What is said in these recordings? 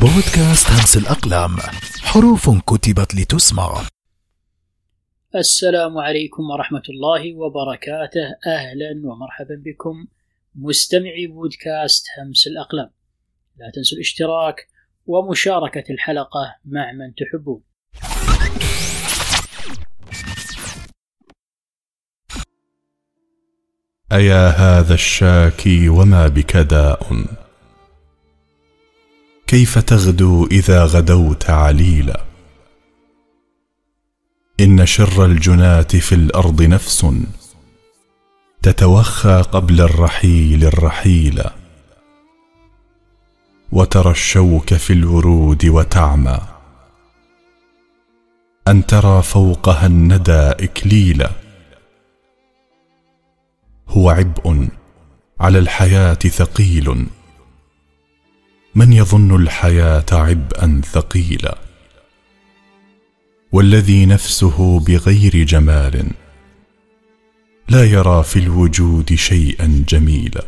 بودكاست همس الأقلام. حروف كتبت لتسمع. السلام عليكم ورحمة الله وبركاته. أهلا ومرحبا بكم مستمعي بودكاست همس الأقلام. لا تنسوا الاشتراك ومشاركة الحلقة مع من تحبون. أيا هذا الشاكي وما بك داء كيف تغدو إذا غدوت عليلا؟ إن شر الجنات في الأرض نفس تتوخى قبل الرحيل الرحيل وترى الشوك في الورود وتعمى. أن ترى فوقها الندى إكليلا. هو عبء على الحياة ثقيل. من يظن الحياة عبئا ثقيلا؟ والذي نفسه بغير جمال لا يرى في الوجود شيئا جميلا.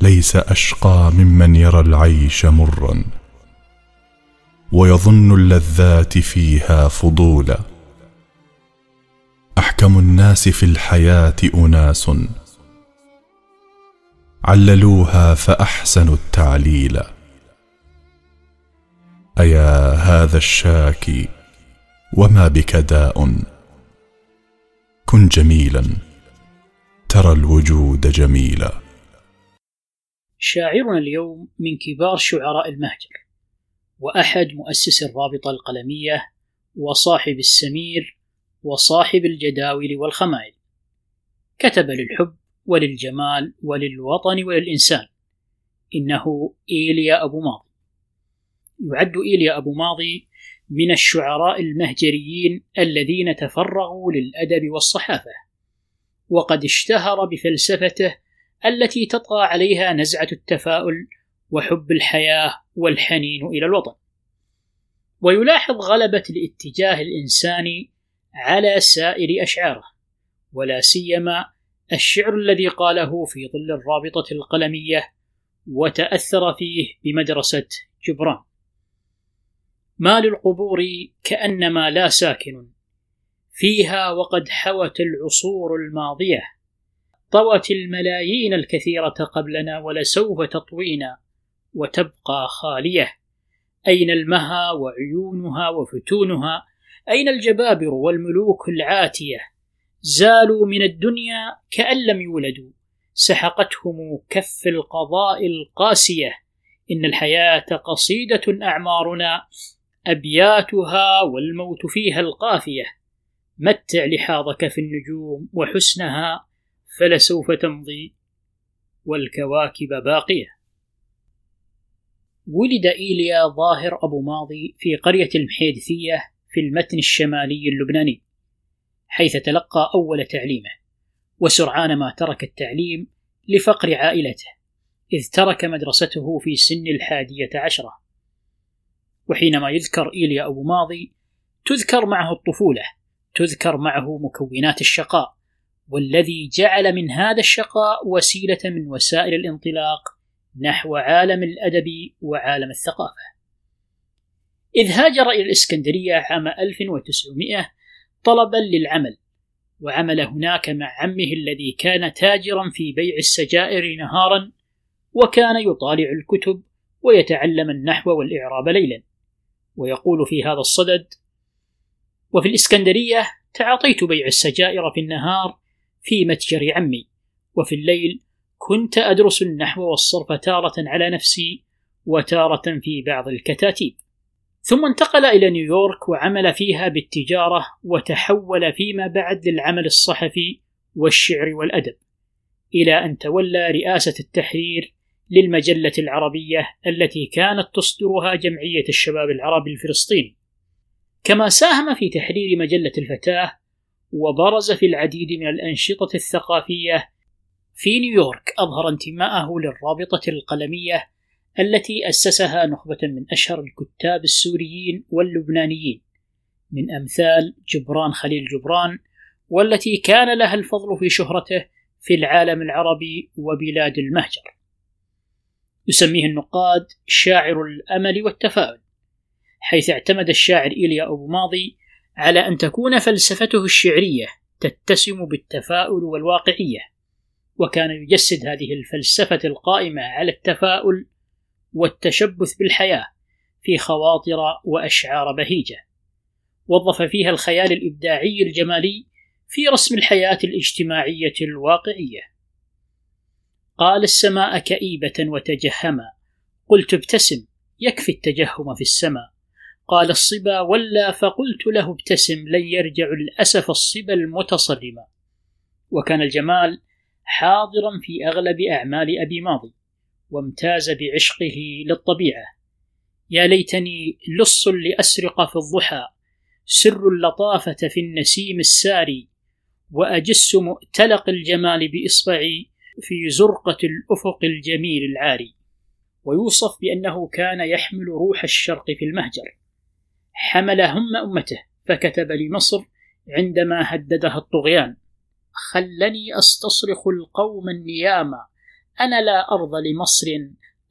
ليس أشقى ممن يرى العيش مرا ويظن اللذات فيها فضولا. أحكم الناس في الحياة أناس عللوها فأحسنوا التعليل. أيا هذا الشاكي وما بك داء؟ كن جميلا ترى الوجود جميلا. شاعرنا اليوم من كبار شعراء المهجر وأحد مؤسسي الرابطة القلمية وصاحب السمير وصاحب الجداول والخمائل كتب للحب وللجمال وللوطن وللإنسان. إنه إيليا أبو ماضي. يعد إيليا أبو ماضي من الشعراء المهجريين الذين تفرغوا للأدب والصحافة. وقد اشتهر بفلسفته التي تطغى عليها نزعة التفاؤل وحب الحياة والحنين إلى الوطن. ويلاحظ غلبة الاتجاه الإنساني على سائر أشعاره ولا سيما الشعر الذي قاله في ظل الرابطة القلمية وتأثر فيه بمدرسة جبران. ما للقبور كأنما لا ساكن. فيها وقد حوت العصور الماضية. طوت الملايين الكثيرة قبلنا ولسوف تطوينا وتبقى خالية. أين المها وعيونها وفتونها؟ أين الجبابر والملوك العاتية؟ زالوا من الدنيا كأن لم يولدوا. سحقتهم كف القضاء القاسية. إن الحياة قصيدة أعمارنا أبياتها والموت فيها القافية. متع لحاظك في النجوم وحسنها فلسوف تمضي والكواكب باقية. ولد إيليا ظاهر أبو ماضي في قرية المحيدثية في المتن الشمالي اللبناني. حيث تلقى أول تعليمه وسرعان ما ترك التعليم لفقر عائلته إذ ترك مدرسته في سن الحادية عشرة. وحينما يذكر إيليا أبو ماضي تذكر معه الطفولة تذكر معه مكونات الشقاء والذي جعل من هذا الشقاء وسيلة من وسائل الانطلاق نحو عالم الأدب وعالم الثقافة. إذ هاجر إلى الإسكندرية عام 1900 طلبا للعمل. وعمل هناك مع عمه الذي كان تاجرا في بيع السجائر نهارا وكان يطالع الكتب ويتعلم النحو والإعراب ليلا. ويقول في هذا الصدد وفي الإسكندرية تعاطيت بيع السجائر في النهار في متجر عمي وفي الليل كنت أدرس النحو والصرف تارة على نفسي وتارة في بعض الكتاتيب. ثم انتقل إلى نيويورك وعمل فيها بالتجارة وتحول فيما بعد للعمل الصحفي والشعر والأدب إلى أن تولى رئاسة التحرير للمجلة العربية التي كانت تصدرها جمعية الشباب العربي الفلسطيني. كما ساهم في تحرير مجلة الفتاة وبرز في العديد من الأنشطة الثقافية في نيويورك أظهر انتماءه للرابطة القلمية التي أسسها نخبة من أشهر الكتاب السوريين واللبنانيين من أمثال جبران خليل جبران والتي كان لها الفضل في شهرته في العالم العربي وبلاد المهجر. يسميه النقاد شاعر الأمل والتفاؤل حيث اعتمد الشاعر إيليا أبو ماضي على أن تكون فلسفته الشعرية تتسم بالتفاؤل والواقعية وكان يجسد هذه الفلسفة القائمة على التفاؤل والتشبث بالحياة في خواطر وأشعار بهيجة. وظف فيها الخيال الإبداعي الجمالي في رسم الحياة الاجتماعية الواقعية. قال السماء كئيبة وتجهما. قلت ابتسم يكفي التجهم في السماء قال الصبا ولا فقلت له ابتسم لن يرجع الأسف الصبا المتصرما. وكان الجمال حاضرا في أغلب أعمال أبي ماضي. وامتاز بعشقه للطبيعة. يا ليتني لص لأسرق في الضحى سر اللطافة في النسيم الساري وأجس مؤتلق الجمال بإصبعي في زرقة الأفق الجميل العاري. ويوصف بأنه كان يحمل روح الشرق في المهجر. حمل هم أمته فكتب لمصر عندما هددها الطغيان. خلني أستصرخ القوم النياما أنا لا أرضى لمصر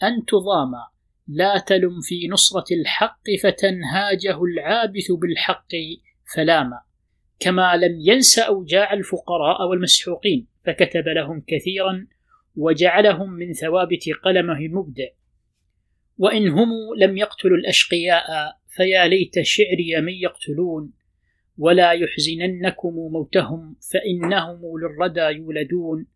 أن تضام. لا تلم في نصرة الحق فتنهاجه العابث بالحق فلاما كما لم ينس أوجاع الفقراء والمسحوقين فكتب لهم كثيرا وجعلهم من ثوابت قلمه المبدع وإن هم لم يقتلوا الأشقياء فيا ليت شعري من يقتلون. ولا يحزننكم موتهم فإنهم للردى يولدون.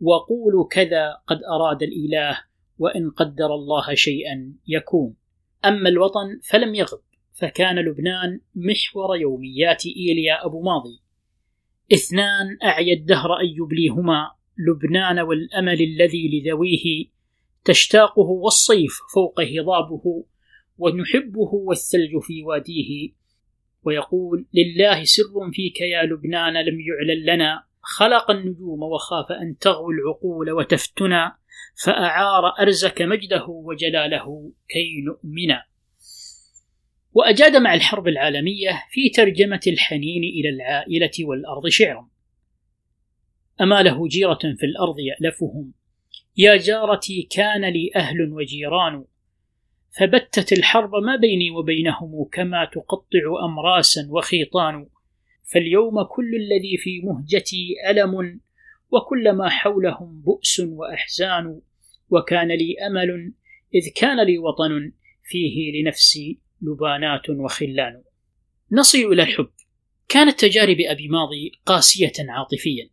وقولوا كذا قد أراد الإله وإن قدر الله شيئا يكون. أما الوطن فلم يغب فكان لبنان محور يوميات إيليا أبو ماضي. اثنان أعيا الدهر أن يبليهما لبنان والأمل الذي لذويه تشتاقه والصيف فوق هضابه ونحبه والثلج في واديه. ويقول لله سر فيك يا لبنان لم يعلن لنا خلق النجوم وخاف أن تغوي العقول وتفتنا فأعار أرزك مجده وجلاله كي نؤمنا وأجاد مع الحرب العالمية في ترجمة الحنين إلى العائلة والأرض شعرا أما له جيرة في الأرض يألفهم. يا جارتي كان لي أهل وجيران. فبتت الحرب ما بيني وبينهم كما تقطع أمراسا وخيطان. فاليوم كل الذي في مهجتي ألم وكل ما حولهم بؤس وأحزان وكان لي أمل إذ كان لي وطن فيه لنفسي لبانات وخلان. نصل إلى الحب. كانت تجارب أبي ماضي قاسية عاطفيا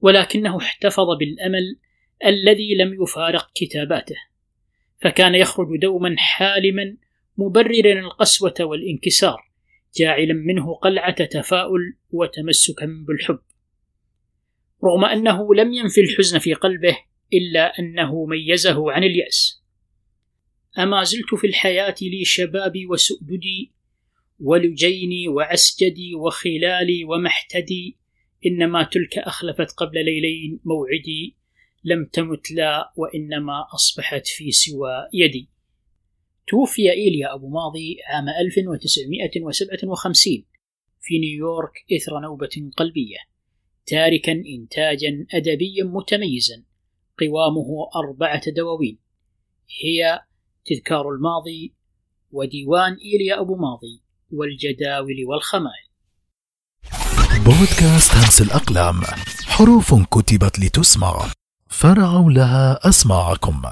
ولكنه احتفظ بالأمل الذي لم يفارق كتاباته فكان يخرج دوما حالما مبررا القسوة والانكسار. جاعلا منه قلعة تفاؤل وتمسكا بالحب. رغم أنه لم ينفي الحزن في قلبه إلا أنه ميزه عن اليأس. أما زلت في الحياة لي شبابي وسؤددي ولجيني وعسجدي وخلالي ومحتدي إنما تلك أخلفت قبل ليلين موعدي لم تمت لا وإنما أصبحت في سوى يدي. توفي إيليا أبو ماضي عام 1957 في نيويورك إثر نوبة قلبية تاركا إنتاجا أدبيا متميزا قوامه أربعة دواوين هي تذكار الماضي وديوان إيليا أبو ماضي والجداول والخمائل. بودكاست همس الأقلام حروف كتبت لتسمع فرعوا لها أسماعكم.